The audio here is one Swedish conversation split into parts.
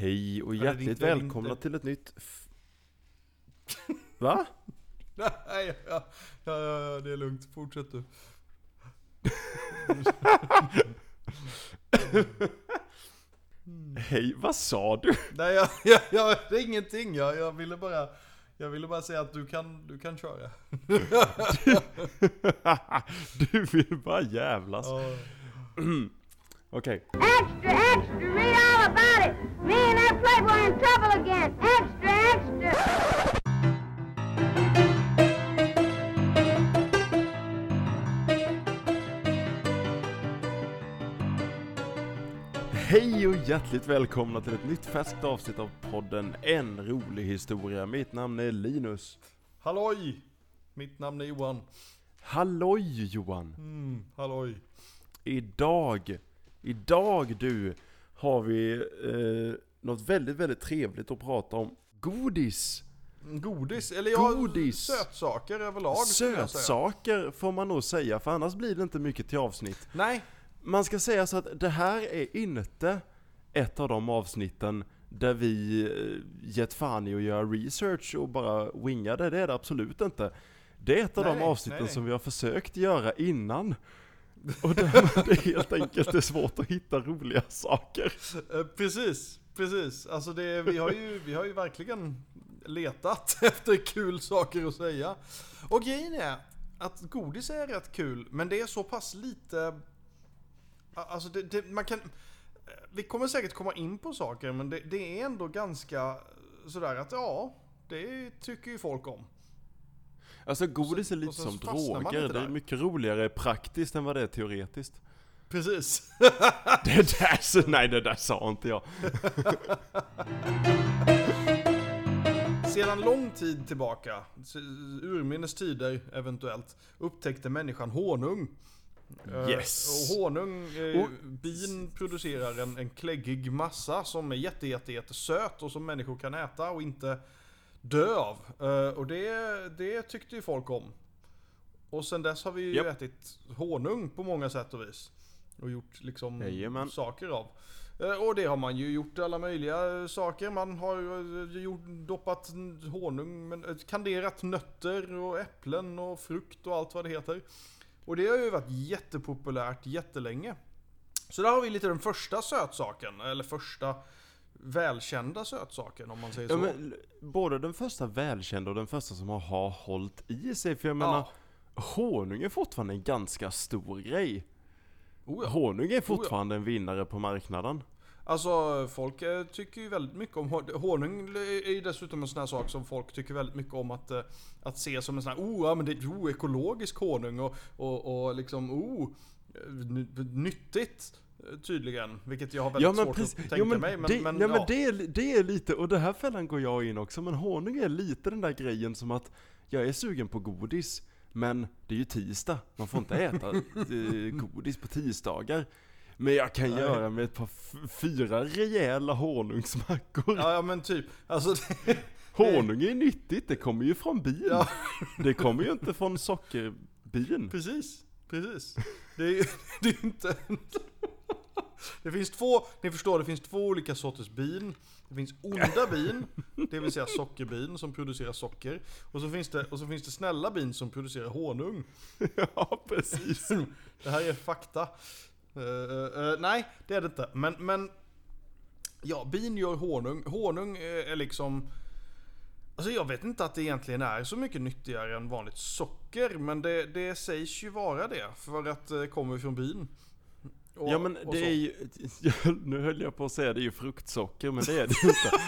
Hej och hjärtligt välkomna till ett nytt... Va? Nej, ja, ja, ja, ja, det är lugnt. Fortsätt du. Hej, vad sa du? Nej, jag, jag, jag, det är ingenting. Jag, jag ville bara... Jag ville bara säga att du kan, du kan köra. du vill bara jävlas. Okej. Read all about it. Me and that playboy in trouble again. Extra, extra. Hej och hjärtligt välkomna till ett nytt färskt avsnitt av podden En rolig historia. Mitt namn är Linus. Halloj! Mitt namn är Johan. Halloj Johan! Mm, halloj. Idag, idag du, har vi eh, något väldigt, väldigt trevligt att prata om. Godis! Godis, eller ja, Godis. sötsaker överlag. Sötsaker får man nog säga, för annars blir det inte mycket till avsnitt. Nej, Man ska säga så att det här är inte ett av de avsnitten där vi eh, gett fan i att göra research och bara winga det. Det är det absolut inte. Det är ett av Nej, de avsnitten nej, nej. som vi har försökt göra innan. Och där det helt enkelt är svårt att hitta roliga saker. Eh, precis, precis. Alltså det, vi, har ju, vi har ju verkligen letat efter kul saker att säga. Och grejen är att godis är rätt kul, men det är så pass lite... Alltså det, det, man kan... Eh, vi kommer säkert komma in på saker, men det, det är ändå ganska eh, sådär att ja, det tycker ju folk om. Alltså godis är och lite så som droger. Det är mycket roligare praktiskt än vad det är teoretiskt. Precis. Det där, så, nej det där sa inte jag. Sedan lång tid tillbaka, urminnes tider eventuellt, upptäckte människan honung. Eh, Yes. Och honung, eh, Och- bin producerar en, en kläggig massa som är jätte, jätte, jätte söt och som människor kan äta och inte dö av. Eh, Och det, det tyckte ju folk om. Och sen dess har vi ju Japp. ätit honung på många sätt och vis. Och gjort liksom Jajamän. saker av. Eh, Och det har man ju gjort alla möjliga saker. Man har ju eh, gjort, doppat honung, men kanderat nötter och äpplen och frukt och allt vad det heter. Och det har ju varit jättepopulärt jättelänge. Så där har vi lite den första sötsaken, eller första välkända sötsaken om man säger så. Ja, men, både den första välkända och den första som har, hållit i sig. För jag menar, Ja. honung är fortfarande en ganska stor grej. Oh ja. Honung är fortfarande en vinnare på marknaden. Alltså folk eh, tycker ju väldigt mycket om hon- honung är ju dessutom en sån här sak som folk tycker väldigt mycket om att, eh, att se som en sån här oh, ja, men det är oh, ekologisk honung och, och, och liksom oh, eh, ny- nyttigt tydligen. Vilket jag har väldigt svårt att tänka Jo, men mig. Men, det, men, nej, ja. men det, är, det är lite, och det här fällan går jag in också, men honung är lite den där grejen som att jag är sugen på godis, men det är ju tisdag, man får inte äta eh, godis på tisdagar. Men jag kan Nej. göra med ett par fyra rejäla honungsmackor. ja, ja men typ. Alltså, det, Honung är nyttigt, det kommer ju från bin. Ja. Det kommer ju inte från sockerbin. precis. Precis. Det är ju det är inte... Det finns två, ni förstår, det finns två olika sorters bin. Det finns onda bin, det vill säga sockerbin som producerar socker. Och så finns det, och så finns det snälla bin som producerar honung. Ja, precis. Det här är fakta. Eh, eh, nej, det är det inte. Men, men ja, bin gör honung. Honung är liksom... Alltså jag vet inte att det egentligen är så mycket nyttigare än vanligt socker. Men det, det sägs ju vara det. För att det kommer från bin. Och- Ja men det så. är ju, nu höll jag på att säga det är ju fruktsocker, men det är det inte.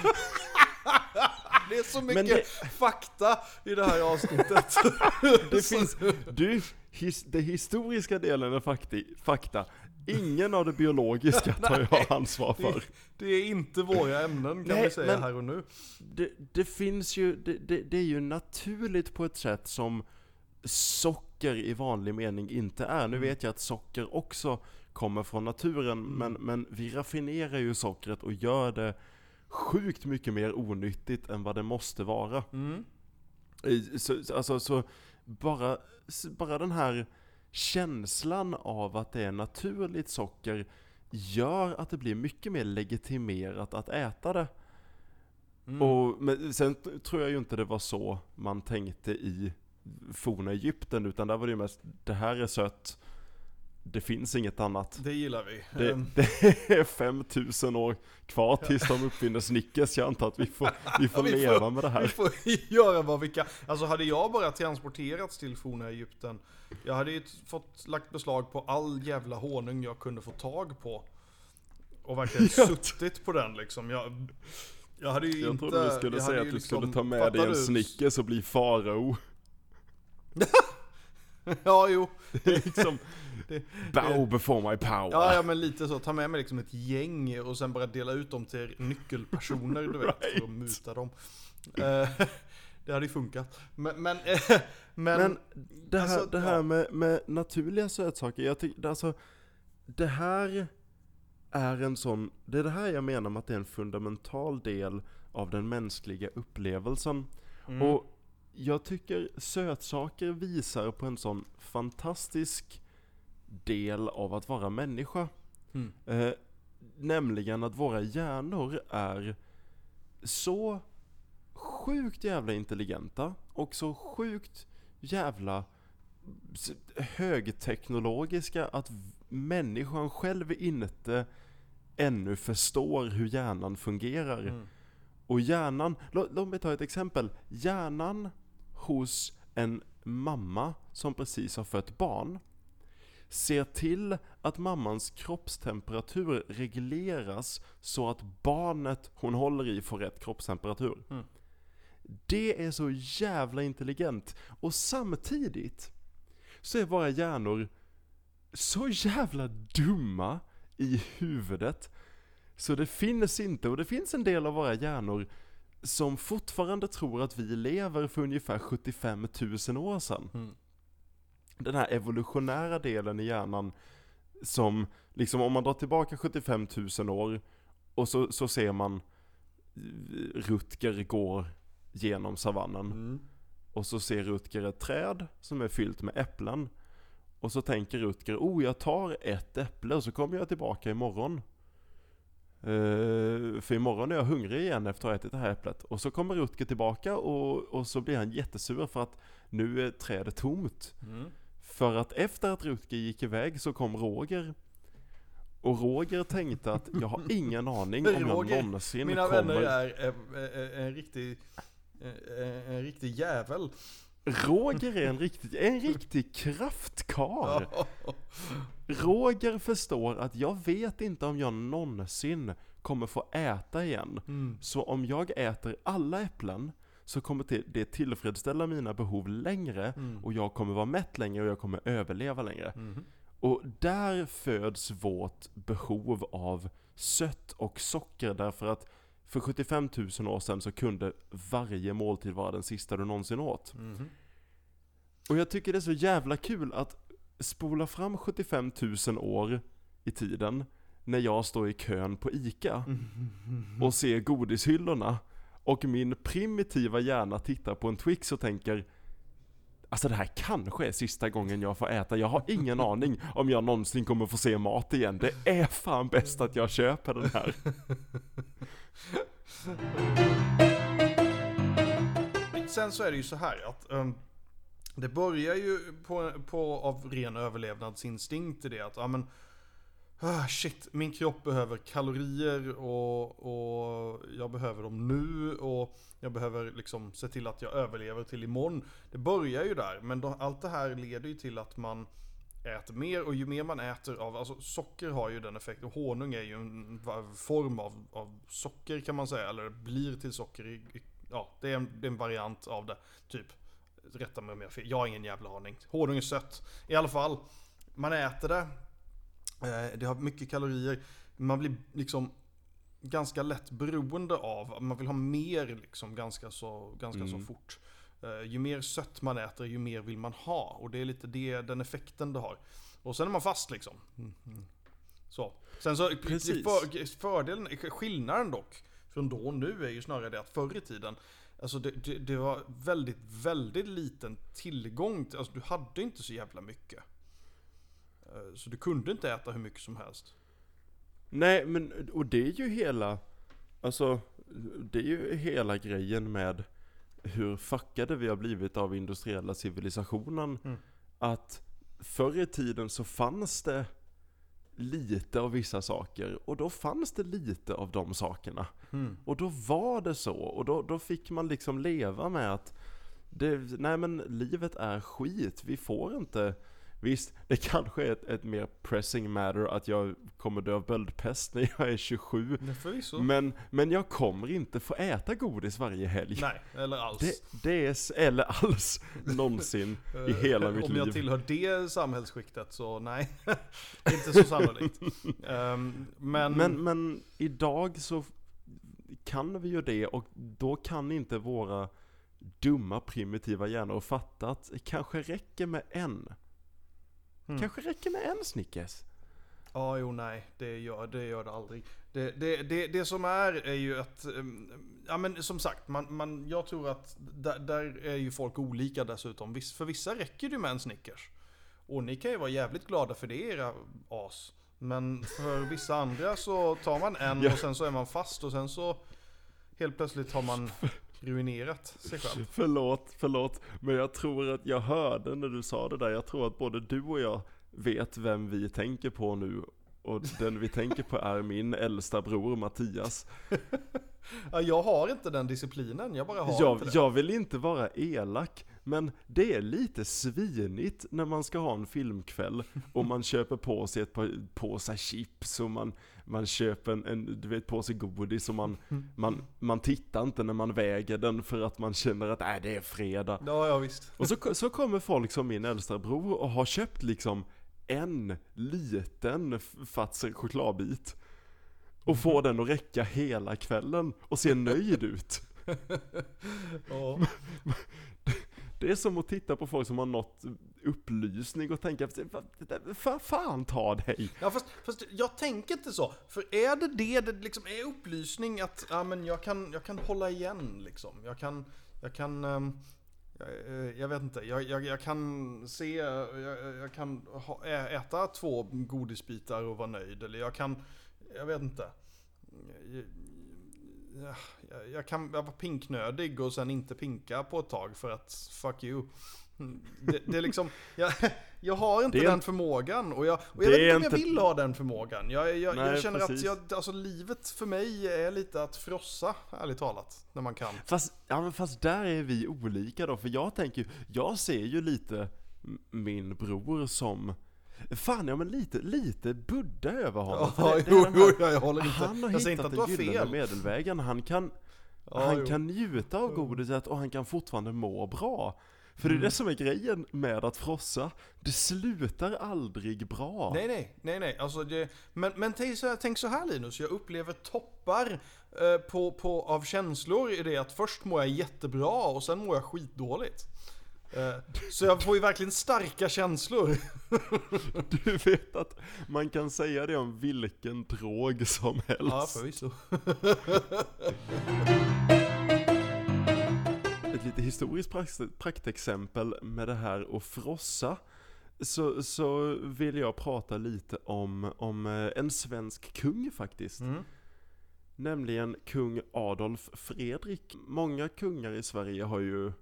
Det är så mycket fakta i det här avsnittet. Det finns, du, his, det historiska delen är fakti, fakta. Ingen av det biologiska tar jag ansvar för. Det, det är inte våra ämnen kan Nej, vi säga här och nu. Det, det finns ju, det, det, det är ju naturligt på ett sätt som socker i vanlig mening inte är. Nu vet jag att socker också kommer från naturen, men, men vi raffinerar ju sockret och gör det sjukt mycket mer onyttigt än vad det måste vara. Mm. Så, så- alltså, så bara, bara den här känslan av att det är naturligt socker gör att det blir mycket mer legitimerat att äta det. Mm. Och, men sen tror jag ju inte det var så man tänkte i forna Egypten, utan där var det ju mest, det här är sött, det finns inget annat. Det gillar vi. Det, Ehm, det är 5000 år kvar tills de uppfinner Snickers, jag antar att vi får, vi får vi får- leva med det Vi här. får göra vad vi kan. Alltså hade jag bara transporterats till forna Egypten, jag hade ju fått lagt beslag på all jävla honung jag kunde få tag på. Och verkligen Ja. suttit på den liksom. Jag, jag hade ju Jag inte... trodde du skulle jag säga att du liksom- skulle ta med dig en? Snickers och bli farao. Ja, jo. liksom, Det- bow before my power. Ja, ja, men lite så. Ta med mig liksom ett gäng och sen bara dela ut dem till nyckelpersoner, du vet, för att muta dem. Eh, det hade ju funkat. Men, men, men, Men det här, alltså, det här ja. med, med naturliga sötsaker, jag tycker, alltså, det här är en sån, det är det här jag menar med att det är en fundamental del av den mänskliga upplevelsen. Mm. Och jag tycker sötsaker visar på en sån fantastisk del av att vara människa. Mm. Eh, nämligen att våra hjärnor är så sjukt jävla intelligenta och så sjukt jävla högteknologiska att människan själv inte ännu förstår hur hjärnan fungerar. Mm. Och hjärnan, låt, låt mig ta ett exempel. Hjärnan hos en mamma som precis har fött barn ser till att mammans kroppstemperatur regleras så att barnet hon håller i får rätt kroppstemperatur. Mm. Det är så jävla intelligent. Och samtidigt så är våra hjärnor så jävla dumma i huvudet så det finns inte, och det finns en del av våra hjärnor som fortfarande tror att vi lever för ungefär 75 000 år sedan. Mm. Den här evolutionära delen i hjärnan som, liksom om man drar tillbaka 75 000 år och så, så ser man eh, Rutger går genom savannen Mm. och så ser Rutger ett träd som är fyllt med äpplen och så tänker Rutger, oh jag tar ett äpple och så kommer jag tillbaka imorgon. Uh, för imorgon är jag hungrig igen efter att ha ätit det här äpplet. Och så kommer Rutger tillbaka och, och så blir han jättesur för att nu är trädet tomt. Mm. För att efter att Rutger gick iväg så kom Roger. Och Roger tänkte att jag har ingen aning om Roger, jag någonsin Mina kommer... vänner är, är en riktig, är, en riktig jävel. Roger är en riktig, en riktig kraftkarl. Roger förstår att jag vet inte om jag någonsin kommer få äta igen. Mm. Så om jag äter alla äpplen så kommer det- tillfredsställa mina behov längre Mm. och jag kommer vara mätt längre och jag kommer överleva längre. Mhm. Och där föds vårt behov av sött och socker därför att för 75 000 år sedan så kunde varje måltid vara den sista du någonsin åt. Mhm. Och jag tycker det är så jävla kul att spola fram 75 000 år i tiden när jag står i kön på ICA och ser godishyllorna och min primitiva hjärna tittar på en Twix och tänker Alltså det här kanske är sista gången jag får äta, jag har ingen aning om jag någonsin kommer få se mat igen. Det är fan bäst att jag köper den här. Sen så är det ju så här att ehm, det börjar ju på, på av ren överlevnadsinstinkt i det att ja men ah, shit, min kropp behöver kalorier och, och jag behöver dem nu och jag behöver liksom se till att jag överlever till imorgon. Det börjar ju där, men då, allt det här leder ju till att man äter mer och ju mer man äter av, alltså socker har ju den effekten, och honung är ju en form av, av socker kan man säga, eller blir till socker i, i ja, det är, en, det är en variant av det. Typ. Rätta mig om jag har fel. Jag har ingen jävla aning. Honung är sött. I alla fall. Man äter det. Eh, det har mycket kalorier. Man blir liksom ganska lätt beroende av. Man vill ha mer liksom ganska så, ganska så Mm. fort. Eh, ju mer sött man äter, ju mer vill man ha. Och det är lite det, den effekten det har. Och sen är man fast liksom. Mm. Så. Sen så. För, fördelen, skillnaden dock från då och nu är ju snarare det att förr i tiden Alltså det, det, det var väldigt, väldigt liten tillgång till, alltså du hade inte så jävla mycket. Eh, Så du kunde inte äta hur mycket som helst. Nej, men och det är ju hela, alltså, det är ju hela grejen med hur fuckade vi har blivit av industriella civilisationen. Mm. Att förr i tiden så fanns det lite av vissa saker och då fanns det lite av de sakerna. Mm. Och då var det så och då, då fick man liksom leva med att det, nej men livet är skit, vi får inte Visst, det kanske är ett, ett mer pressing matter att jag kommer dö av böldpest när jag är 27 Det förvisso. men, men jag kommer inte få äta godis varje helg Nej, eller alls. det, det är, eller alls någonsin i hela mitt Om liv jag tillhör det samhällsskiktet så nej, inte så sannolikt. Ehm, men, Men, men idag så kan vi ju det och då kan inte våra dumma primitiva hjärnor fatta att det kanske räcker med en. Mm. Kanske räcker med en Snickers. Ja, jo, nej, det gör det, gör det aldrig. Det, det, det, det som är, är ju att, ehm, ja men som sagt, man, man, jag tror att där, där är ju folk olika dessutom. För vissa räcker det med en Snickers. Och ni kan ju vara jävligt glada för det, era as. Men för vissa andra så tar man en och sen så är man fast och sen så helt plötsligt har man ruinerat sig själv. Förlåt, förlåt. Men jag tror att jag hörde när du sa det där. Jag tror att både du och jag vet vem vi tänker på nu. Och den vi tänker på är min äldsta bror Mattias. Ja, jag har inte den disciplinen, jag bara har inte Jag, det. jag vill inte vara elak, men det är lite svinigt när man ska ha en filmkväll och man köper på sig ett par påsar chips och man, man köper en, en du vet, påse godis och man, man, man tittar inte när man väger den för att man känner att äh, det är fredag. Ja, ja visst. Och så, så kommer folk som min äldsta bror och har köpt liksom en liten f- Fazer chokladbit och får den att räcka hela kvällen och ser nöjd ut. Ja. Det är som att titta på folk som har nått upplysning och tänka vad fan ta dig. Ja fast, fast jag tänker inte så. För är det det, det liksom är upplysning att ja, men jag, kan, jag kan hålla igen liksom. Jag kan, jag kan, ehm, jag, eh, jag vet inte, jag, jag, jag kan se, jag, jag kan ha, äta två godisbitar och vara nöjd. Eller jag kan, jag vet inte. Jag, jag, kan jag vara pinknödig och sen inte pinka på ett tag för att fuck you. Det, det är liksom, jag, jag har inte Det den förmågan och jag, och jag vet inte om jag vill ha den förmågan. Jag, jag, Nej, känner precis. att jag, alltså, livet för mig är lite att frossa, ärligt talat, när man kan. Fast, ja, men fast där är vi olika då, för jag tänker, jag ser ju lite min bror som Fan ja men lite, lite Buddha över honom. Ja, det- det jo, jo, jag håller inte. Han har Jag hittat inte den gyllene fel. medelvägen, han kan Ja, Han jo. kan njuta av godiset och han kan fortfarande må bra. För Mm. det är det som är grejen med att frossa. Det slutar aldrig bra. Nej, nej, nej, nej. Alltså det, men men tänk, så här, tänk så här Linus, jag upplever toppar eh, på, på, av känslor i det att först mår jag jättebra och sen mår jag skitdåligt. Eh, så jag får ju verkligen starka känslor. Du vet att man kan säga det om vilken drog som helst. Ja, förvisso. Ett lite historiskt prakt- praktexempel med det här att frossa. Så, så vill jag prata lite om, om eh, en svensk kung faktiskt. Mm. Nämligen kung Adolf Fredrik. Många kungar i Sverige har ju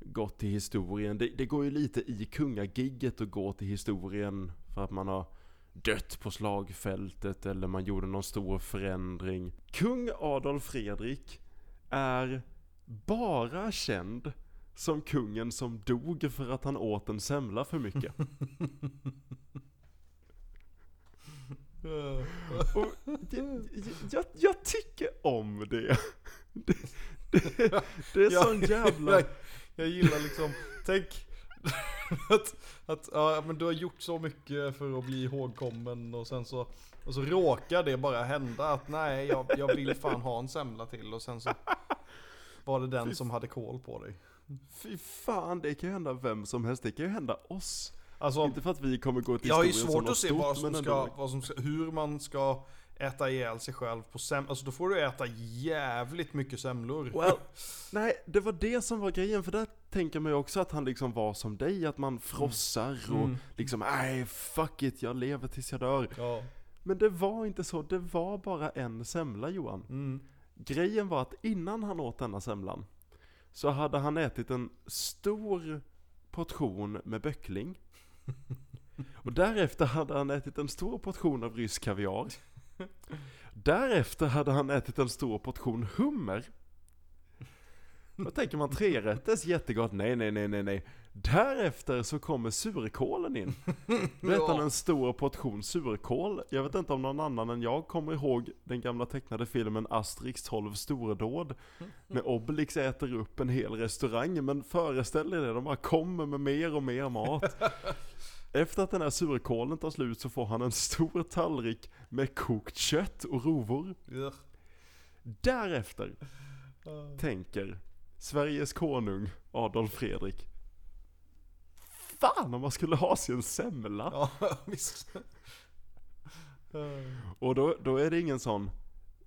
gått till historien. Det, det går ju lite i kungagigget att gå till historien för att man har dött på slagfältet eller man gjorde någon stor förändring. Kung Adolf Fredrik är bara känd som kungen som dog för att han åt en semla för mycket. Och jag, jag, jag tycker om det. Det, det, det är Ja, sån jävla... Jag, gillar liksom, tänk att, att ja, men du har gjort så mycket för att bli ihågkommen och sen så, och så råkar det bara hända att nej, jag, jag vill fan ha en semla till och sen så var det den som hade kol på dig. Fy fan, det kan ju hända vem som helst. Det kan ju hända oss. Alltså, Inte för att vi kommer gå till jag har ju historien som svårt något att se stort, vad som ska, vad som ska, hur man ska äta ihjäl sig själv på sem... Alltså då får du äta jävligt mycket semlor. Well, nej, det var det som var grejen, för där tänker man ju också att han liksom var som dig, att man frossar och Mm. liksom, nej fuck it, jag lever tills jag dör. Ja. Men det var inte så, det var bara en semla Johan. Mm. Grejen var att innan han åt denna semlan så hade han ätit en stor portion med böckling. Och därefter hade han ätit en stor portion av rysk kaviar. Därefter hade han ätit en stor portion hummer. Då tänker man trerätters jättegott, nej nej nej nej nej. Därefter så kommer surkålen in. Då äter han en stor portion surkål. Jag vet inte om någon annan än jag kommer ihåg den gamla tecknade filmen Asterix 12 stordåd. När Obelix äter upp en hel restaurang. Men föreställ er det, de bara kommer med mer och mer mat. Efter att den här surkålen tar slut så får han en stor tallrik med kokt kött och rovor. Ugh. Därefter tänker Sveriges konung Adolf Fredrik Fan om man skulle ha sin semla! Ja, visst. Och då, då är det ingen sån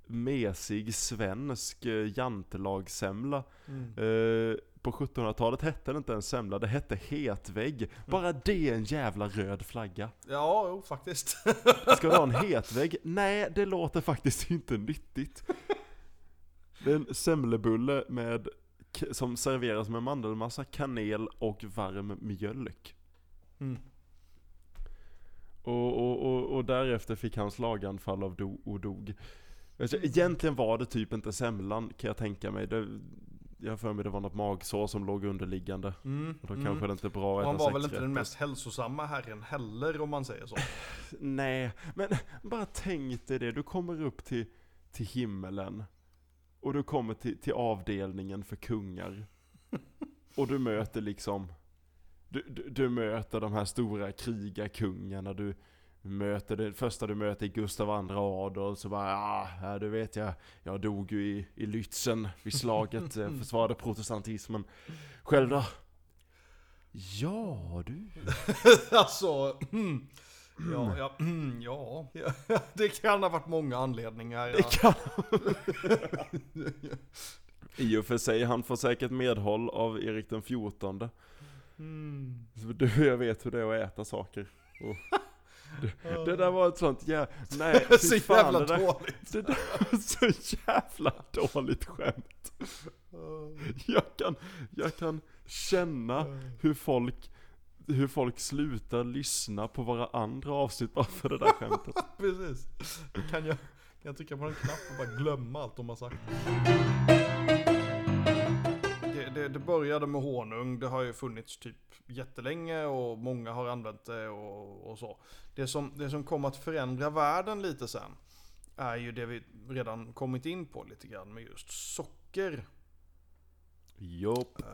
mesig svensk eh, jantelagssemla. Mm. Eh, på 1700-talet hette det inte en semla, det hette hetvägg. Bara det är en jävla röd flagga. Ja, jo faktiskt. Ska du ha en hetvägg? Nej, det låter faktiskt inte nyttigt. Det är en semlebulle med, som serveras med mandelmassa, kanel och varm mjölk. Mm. Och, och, och, och därefter fick han slaganfall av do, och dog. Alltså, egentligen var det typ inte semlan kan jag tänka mig. Det, jag har för mig det var något magsår som låg underliggande. Mm. Och då mm. kanske det inte är bra att han äta var väl inte den mest hälsosamma herren heller om man säger så. Nej, men bara tänk dig det. Du kommer upp till, till himmelen. Och du kommer till, till avdelningen för kungar. Och du möter liksom, du, du, du möter de här stora krigarkungarna. Du möter, det första du möter är Gustav II Adolf. Så bara, ja, ja, du vet jag, jag dog ju i, i Lützen vid slaget, eh, försvarade protestantismen. Själv då? Ja du. alltså, mm. ja, ja, mm, ja, ja, det kan ha varit många anledningar. Ja. Det kan I och för sig, han får säkert medhåll av Erik den fjortonde. Mm. Du jag vet hur det är att äta saker. Och det, där var ett sånt jä... Nej, Så fan, jävla det där, dåligt. det där var så jävla dåligt skämt. Jag kan, jag kan känna hur folk, hur folk slutar lyssna på våra andra avsnitt bara för det där skämtet. Precis. Kan jag, kan jag trycka på en knapp och bara glömma allt de har sagt? Det, det, började med honung, det har ju funnits typ jättelänge och många har använt det och, och så. Det som, det som kom att förändra världen lite sen är ju det vi redan kommit in på lite grann med just socker. Jopp. Eh,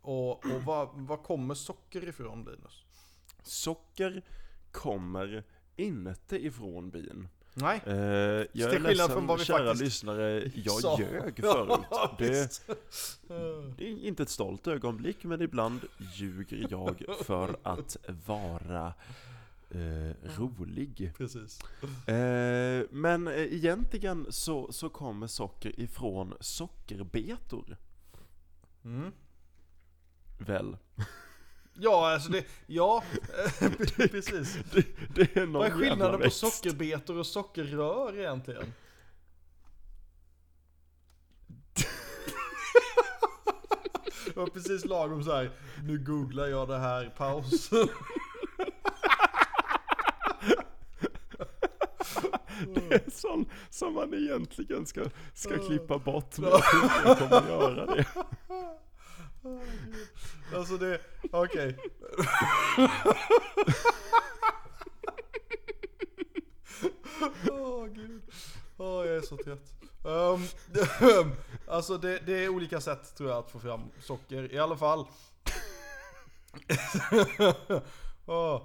och och vad, vad kommer socker ifrån Linus? Socker kommer inte ifrån bin. Nej. Eh, jag är ledsen, från vad vi kära faktiskt lyssnare, jag sa. ljög förut. Det, inte ett stolt ögonblick, men ibland ljuger jag för att vara eh, rolig. Precis. Eh, men eh, egentligen så, så kommer socker ifrån sockerbetor. Mm. Väl? Ja, alltså det, ja, eh, precis. Det, det är Vad är skillnaden på sockerbetor och sockerrör egentligen? Det var precis lagom så här. nu googlar jag det här, paus. Det är sån som man egentligen ska, ska klippa bort, men jag kommer göra det. Alltså det, okej. Åh gud. Åh jag är så trött. Um, alltså det, det är olika sätt tror jag att få fram socker. I alla fall. Åh.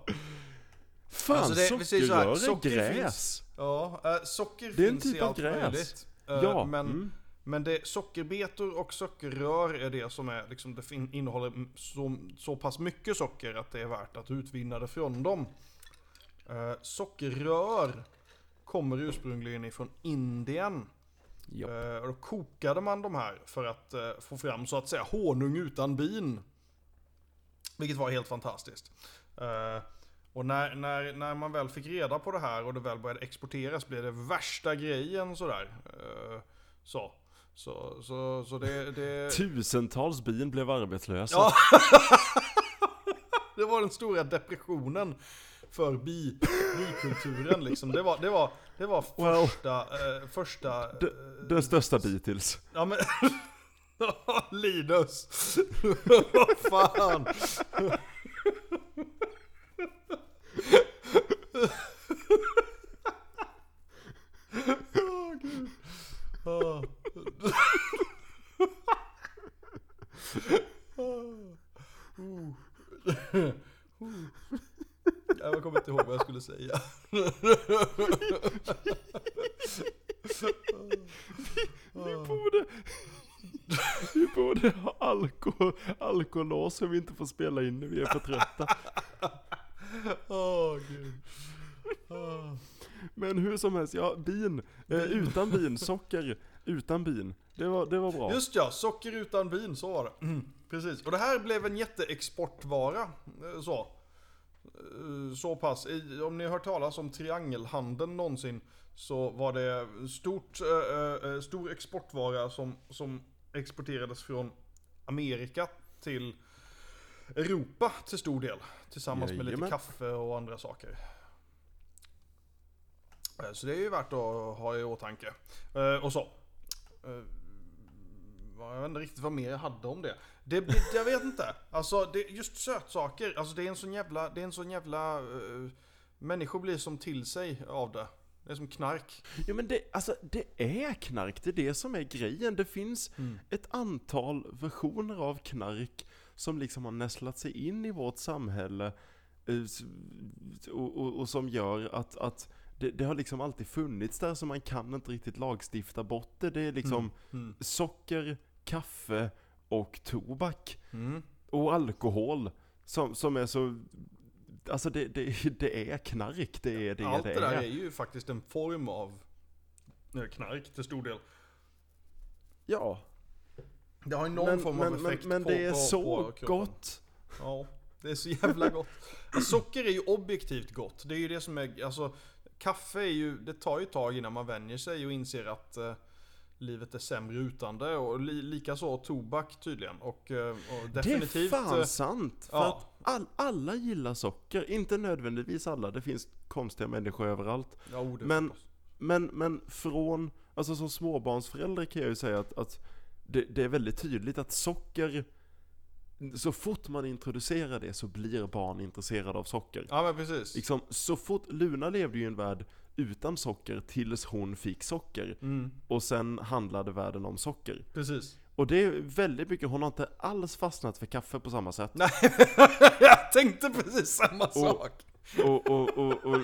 Fan, Alltså det- sockerrör är socker gräs. Ja, eh, socker Det är en finns typ i av allt gräs. möjligt. Eh, Ja, men, mm. men det, sockerbetor och sockerrör är det som är, liksom, det fin- innehåller så, så pass mycket socker att det är värt att utvinna det från dem. Eh, sockerrör kommer ursprungligen ifrån Indien. Ja. Eh, och då kokade man de här för att eh, få fram så att säga honung utan bin. Vilket var helt fantastiskt. Eh, Och när, när, när man väl fick reda på det här och det väl började exporteras blev det värsta grejen sådär. Så. Så, så, så det, det... Tusentals bin blev arbetslösa. Ja. det var den stora depressionen för bi, bikulturen liksom. Det var, det var, det var Well. första, eh, första... eh, Den största Beatles. Ja men... Linus! Vad fan! Åh gud. Åh. Uh. Uh. Jag kommer inte ihåg vad jag skulle säga. Vi borde... Vi borde ha alko, så vi inte får spela in när vi är för trötta. Åh gud. Åh. Men hur som helst, ja, bin. Eh, utan bin, socker utan bin. Det var, det var bra. Just ja, socker utan vin, så var det. Mm, precis. Och det här blev en jätteexportvara. eh, Så. Eh, Så pass. Om ni har hört talas om triangelhandeln någonsin så var det stort, eh, stor exportvara som, som exporterades från Amerika till Europa till stor del. Tillsammans med lite Jajamän. kaffe och andra saker. Eh, Så det är ju värt att ha i åtanke. Eh, Och så. Eh, Jag vet inte riktigt vad mer jag hade om det. det jag vet inte. Alltså det, just sötsaker, alltså det är en sån jävla, det är en sån jävla... människor blir som till sig av det. Det är som knark. Ja men det, alltså, det är knark, det är det som är grejen. Det finns Mm. ett antal versioner av knark som liksom har nästlat sig in i vårt samhälle eh, och, och, och som gör att, att det, det har liksom alltid funnits där så man kan inte riktigt lagstifta bort det. Det är liksom Mm. socker, kaffe och tobak. Mm. Och alkohol som, som är så... Alltså det, det, det är knark, det är det Allt det det där är. är ju faktiskt en form av eh, knark till stor del. Ja, Det har ju någon men, form men, av men, effekt men på, det är på, så på gott. Ja, det är så jävla gott. Socker är ju objektivt gott. Det är ju det som är, alltså kaffe är ju, det tar ju ett tag innan man vänjer sig och inser att eh, livet är sämre utan det. Och li, likaså tobak tydligen. Och, eh, och definitivt... det är fan eh, sant. För ja. att all, alla gillar socker. Inte nödvändigtvis alla, det finns konstiga människor överallt. ja, men-. Men, men från, alltså som småbarnsförälder kan jag ju säga att, att det, det är väldigt tydligt att socker, så fort man introducerar det så blir barn intresserade av socker. Ja men precis. Liksom, så fort, Luna levde ju i en värld utan socker tills hon fick socker. Mm, Och sen handlade världen om socker. precis. Och det är väldigt mycket, hon har inte alls fastnat för kaffe på samma sätt. Nej, jag tänkte precis samma sak. Och, och, och, och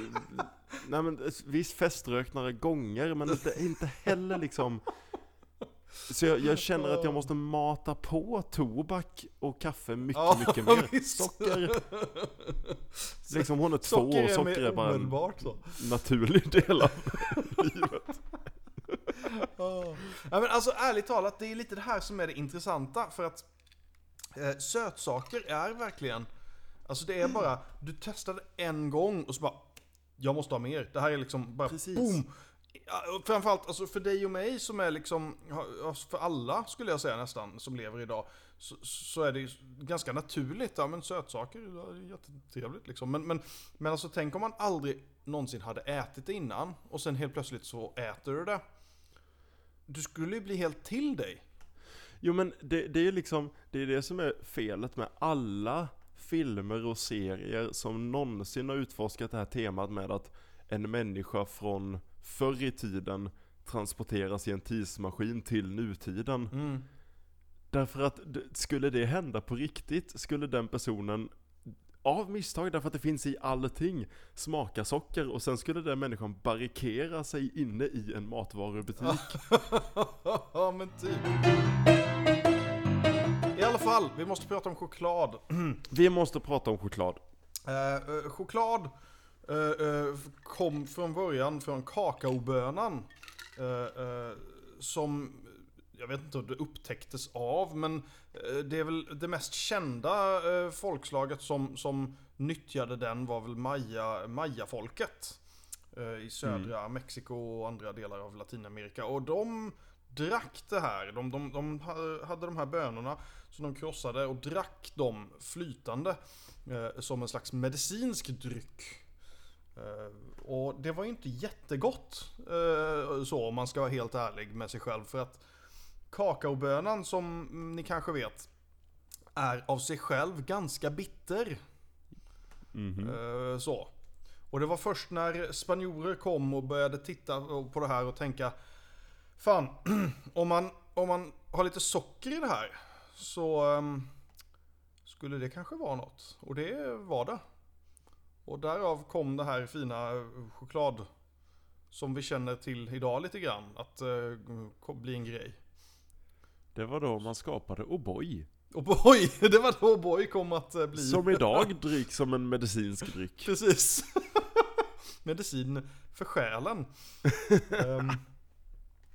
nej men visst feströk några gånger men det är inte heller liksom Så jag, jag känner att jag måste mata på tobak och kaffe mycket, Ja, mycket mer. visst. Socker, liksom hon är två Socker och är, socker är bara en så. naturlig del av livet. Ja, men alltså ärligt talat, det är lite det här som är det intressanta. För att eh, sötsaker är verkligen, alltså det är bara, du testade en gång och så bara, jag måste ha mer. Det här är liksom bara Precis. boom. Ja, framförallt alltså för dig och mig som är liksom, för alla skulle jag säga nästan, som lever idag. Så, så är det ju ganska naturligt, ja men sötsaker, ja, det är jättetrevligt liksom. Men, men, men alltså tänk om man aldrig någonsin hade ätit det innan och sen helt plötsligt så äter du det. Du skulle ju bli helt till dig. Jo men det, det är liksom, det är det som är felet med alla filmer och serier som någonsin har utforskat det här temat med att en människa från förr i tiden transporteras i en tidsmaskin till nutiden. Mm. Därför att skulle det hända på riktigt, skulle den personen av misstag, därför att det finns i allting, smaka socker och sen skulle den människan barrikera sig inne i en matvarubutik. ja men typ. I alla fall, vi måste prata om choklad. Vi måste prata om choklad. Eh, eh, choklad kom från början från kakaobönan. Eh, eh, som, jag vet inte om det upptäcktes av, men eh, det är väl det mest kända eh, folkslaget som, som nyttjade den var väl Maya, Maya-folket. eh, I södra Mexiko och andra delar av Latinamerika. Och de drack det här. De, de, de ha- hade de här bönorna som de krossade och drack dem flytande. Eh, som en slags medicinsk dryck. Eh, och det var ju inte jättegott. Eh, så om man ska vara helt ärlig med sig själv. För att kakaobönan som ni kanske vet är av sig själv ganska bitter. Mhm. Eh, så. Och det var först när spanjorer kom och började titta på det här och tänka Fan, om man, om man har lite socker i det här så ehm, skulle det kanske vara något. Och det var det. Och därav kom det här fina choklad som vi känner till idag lite grann att eh, bli en grej. Det var då man skapade O'boy. Och boy, det var då boy kom att eh, bli. Som idag dricks som en medicinsk dryck. Precis. Medicin för själen. Ehm,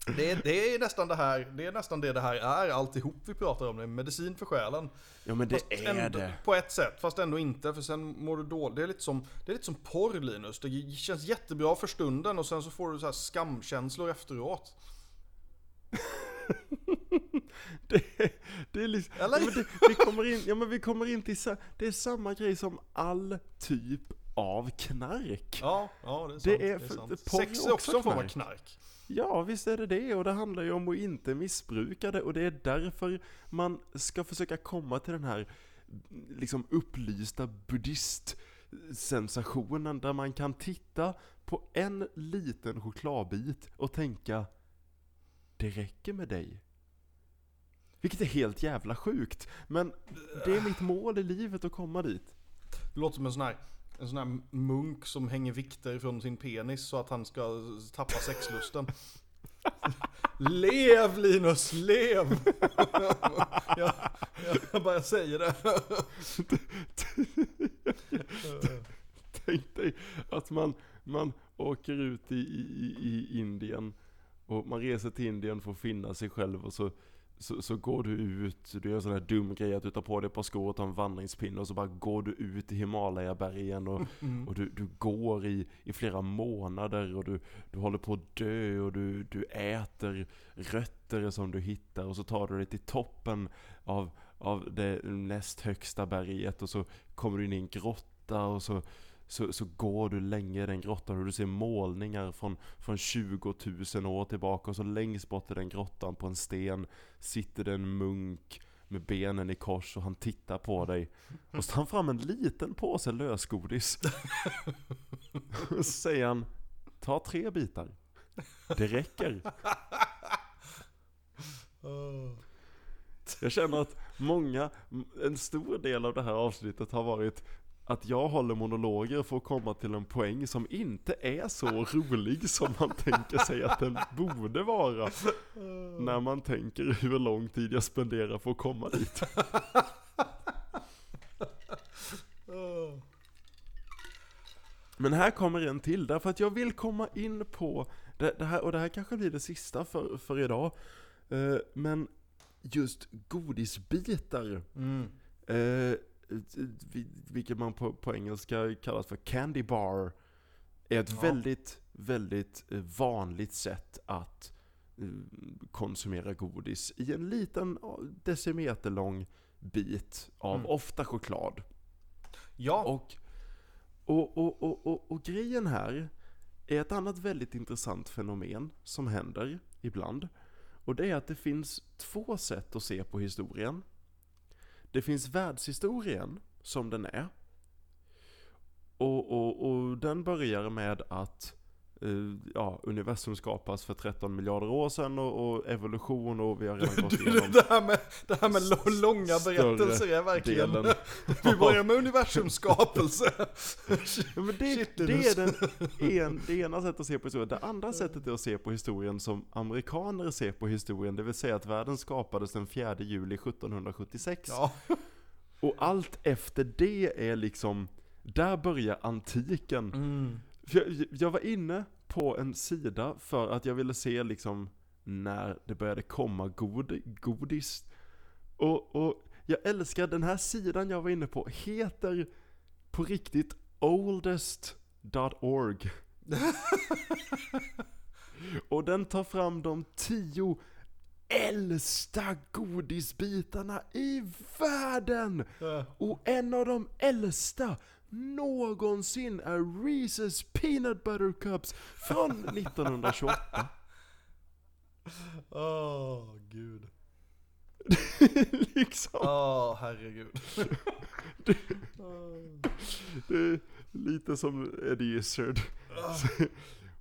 det, är, det är nästan det här, det är nästan det det här är alltihop vi pratar om. Det är medicin för själen. Ja men det Fast är ändå, det. På ett sätt, fast ändå inte. För sen mår du dåligt. Det är lite som, det är lite som porr Linus. Det känns jättebra för stunden och sen så får du så här skamkänslor efteråt. Det, det är liksom? Ja, men det, vi kommer in, ja men vi kommer in till, det är samma grej som all typ av knark. Ja, ja det är sant. Det Det är är, för- sant. Sex är är också en form av knark. Ja, visst är det det. Och det handlar ju om att inte missbruka det. Och det är därför man ska försöka komma till den här liksom upplysta buddhist-sensationen där man kan titta på en liten chokladbit och tänka Det räcker med dig. Vilket är helt jävla sjukt. Men det är mitt mål i livet att komma dit. Det låter som en sån här, en sån här munk som hänger vikter från sin penis så att han ska tappa sexlusten. lev Linus, lev! jag, jag bara säger det. Tänk dig att man, man åker ut i, i, i Indien och man reser till Indien för att finna sig själv och så, så, så går du ut, du gör en sån här dum grej att du tar på dig ett par skor och tar en vandringspinne och så bara går du ut i Himalayabergen och, och du, du går i, i flera månader och du, du håller på att dö och du, du äter rötter som du hittar och så tar du dig till toppen av, av det näst högsta berget och så kommer du in i en grotta och så, så, så går du länge i den grottan och du ser målningar från, från 20 000 år tillbaka och så längst bort i den grottan på en sten sitter det en munk med benen i kors och han tittar på dig. Och så tar han fram en liten påse lösgodis. Och så säger han, ta tre bitar. Det räcker. Jag känner att många, en stor del av det här avsnittet har varit att jag håller monologer för att komma till en poäng som inte är så rolig som man tänker sig att den borde vara. När man tänker hur lång tid jag spenderar för att komma dit. Men här kommer en till, därför att jag vill komma in på det, det här, och det här kanske blir det sista för, för idag. Eh, men just godisbitar, Mm. eh, vilket man på, på engelska kallar för candy bar, är ett Ja. väldigt, väldigt eh, vanligt sätt att eh, konsumera godis i en liten eh, decimeter lång bit av Mm. ofta choklad. Ja, Och, och, och, och, och, och grejen här är ett annat väldigt intressant fenomen som händer ibland. Och det är att det finns två sätt att se på historien. Det finns världshistorien som den är. Och, och, och den börjar med att ja, universum skapas för 13 miljarder år sedan och, och evolution och vi har redan gått igenom det här med, det här med långa berättelser är verkligen... delen. Vi börjar med universums skapelse. Ja, men det, det är den en, det ena sättet att se på historien. Det andra sättet är att se på historien som amerikaner ser på historien. Det vill säga att världen skapades den 4 juli 1776. Ja, Och allt efter det är liksom, där börjar antiken. mm. Jag, jag var inne på en sida för att jag ville se liksom när det började komma god, godis. Och, och jag älskar den här sidan jag var inne på, heter på riktigt oldest.org. Och den tar fram de tio äldsta godisbitarna i världen! Och en av de äldsta någonsin är Reese's Peanut Butter Cups från 1928. Åh, gud. liksom. Åh, herregud. Det är lite som Eddie Izzard.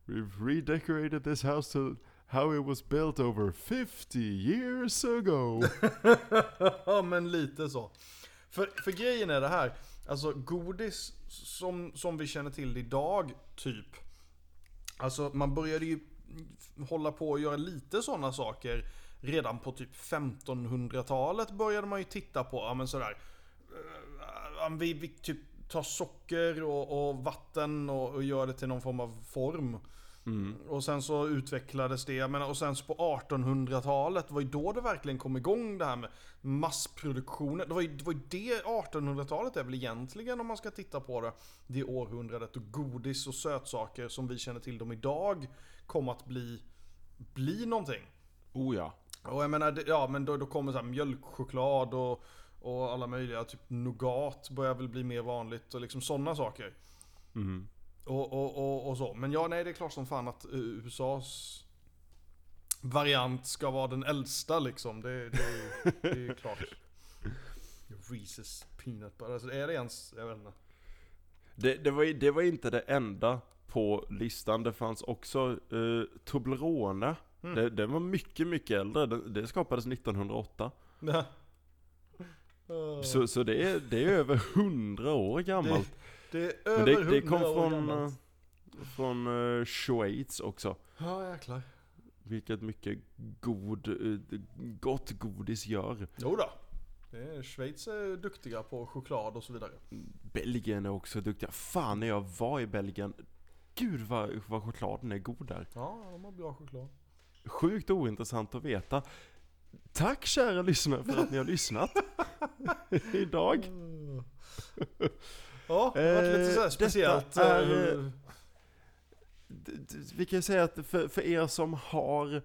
We've redecorated this house to how it was built over 50 years ago. Ja, men lite så. För, för grejen är det här. Alltså godis som, som vi känner till idag, typ. Alltså man började ju hålla på och göra lite sådana saker. Redan på typ 1500-talet började man ju titta på, ja men sådär. Eh, vi, vi typ tar socker och, och vatten och, och gör det till någon form av form. Och sen så utvecklades det, jag menar, och sen så på 1800-talet var ju då det verkligen kom igång det här med massproduktionen. Det var ju det, var ju det 1800-talet är väl egentligen om man ska titta på det. Det århundradet och godis och sötsaker som vi känner till dem idag kom att bli, bli någonting. Oh ja. Och jag menar, ja men då, då kommer så här mjölkchoklad och, och alla möjliga, typ nougat börjar väl bli mer vanligt och liksom sådana saker. Mm. Och, och, och, och så. Men ja, nej det är klart som fan att eh, USAs variant ska vara den äldsta liksom. Det, det, det är ju klart. Reese's peanut butter. Alltså är det ens, jag vet inte. Det, det, var, det var inte det enda på listan. Det fanns också uh, Toblerone. Mm. Det, det var mycket, mycket äldre. Det, det skapades 1908. Ja. Uh, Så, så det, är, det är över 100 år gammalt. Det är Men över det, det kom 100 år från, eh, från eh, Schweiz också. Ja jäklar. Vilket mycket god, eh, gott godis gör. Jo då. Schweiz är duktiga på choklad och så vidare. Belgien är också duktiga. Fan när jag var i Belgien. Gud vad, vad chokladen är god där. Ja, de har bra choklad. Sjukt ointressant att veta. Tack kära lyssnare för att ni har lyssnat. Idag. Ja, det varit lite så Eh, speciellt. detta är, eh, eh, Vi kan ju säga att för, för er som har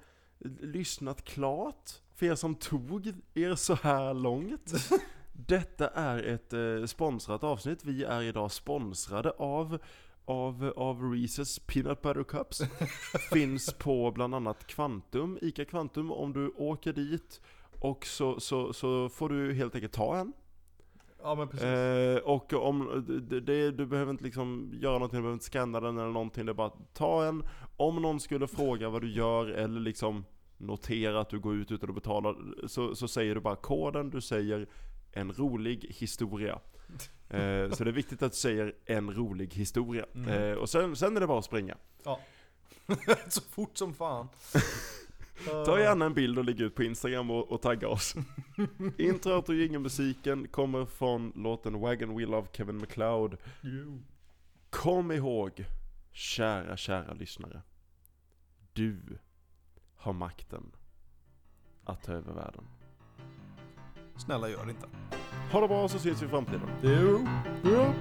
lyssnat klart, för er som tog er så här långt. Detta är ett eh, sponsrat avsnitt. Vi är idag sponsrade av av, av Reese's Peanut Butter Cups. Finns på bland annat Kvantum, ICA Kvantum. Om du åker dit och så, så, så får du helt enkelt ta en. Ja men precis. Eh, och om, det, det, du behöver inte liksom göra någonting, du behöver inte scanna den eller någonting, det är bara att ta en. Om någon skulle fråga vad du gör eller liksom notera att du går ut utan att betala, så, så säger du bara koden, du säger en rolig historia. Eh, så det är viktigt att du säger en rolig historia. Mm. Eh, och sen, sen är det bara att springa. så fort som fan. Ta gärna en bild och lägg ut på Instagram och, och tagga oss. Introt och musiken kommer från låten Wagon Wheel av Kevin MacLeod. Jo. Kom ihåg, kära, kära lyssnare. Du har makten att ta över världen. Snälla gör det inte. Ha det bra så ses vi i framtiden. Jo. Ja.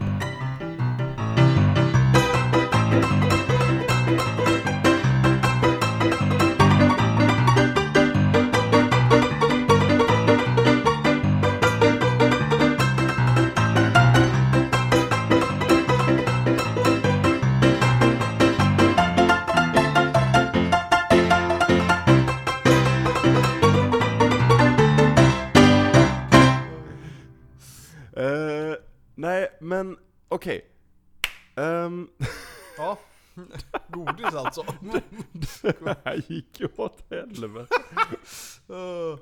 Okej. Ehm, Ja. Godis alltså. det här gick ju åt helvete. Eh,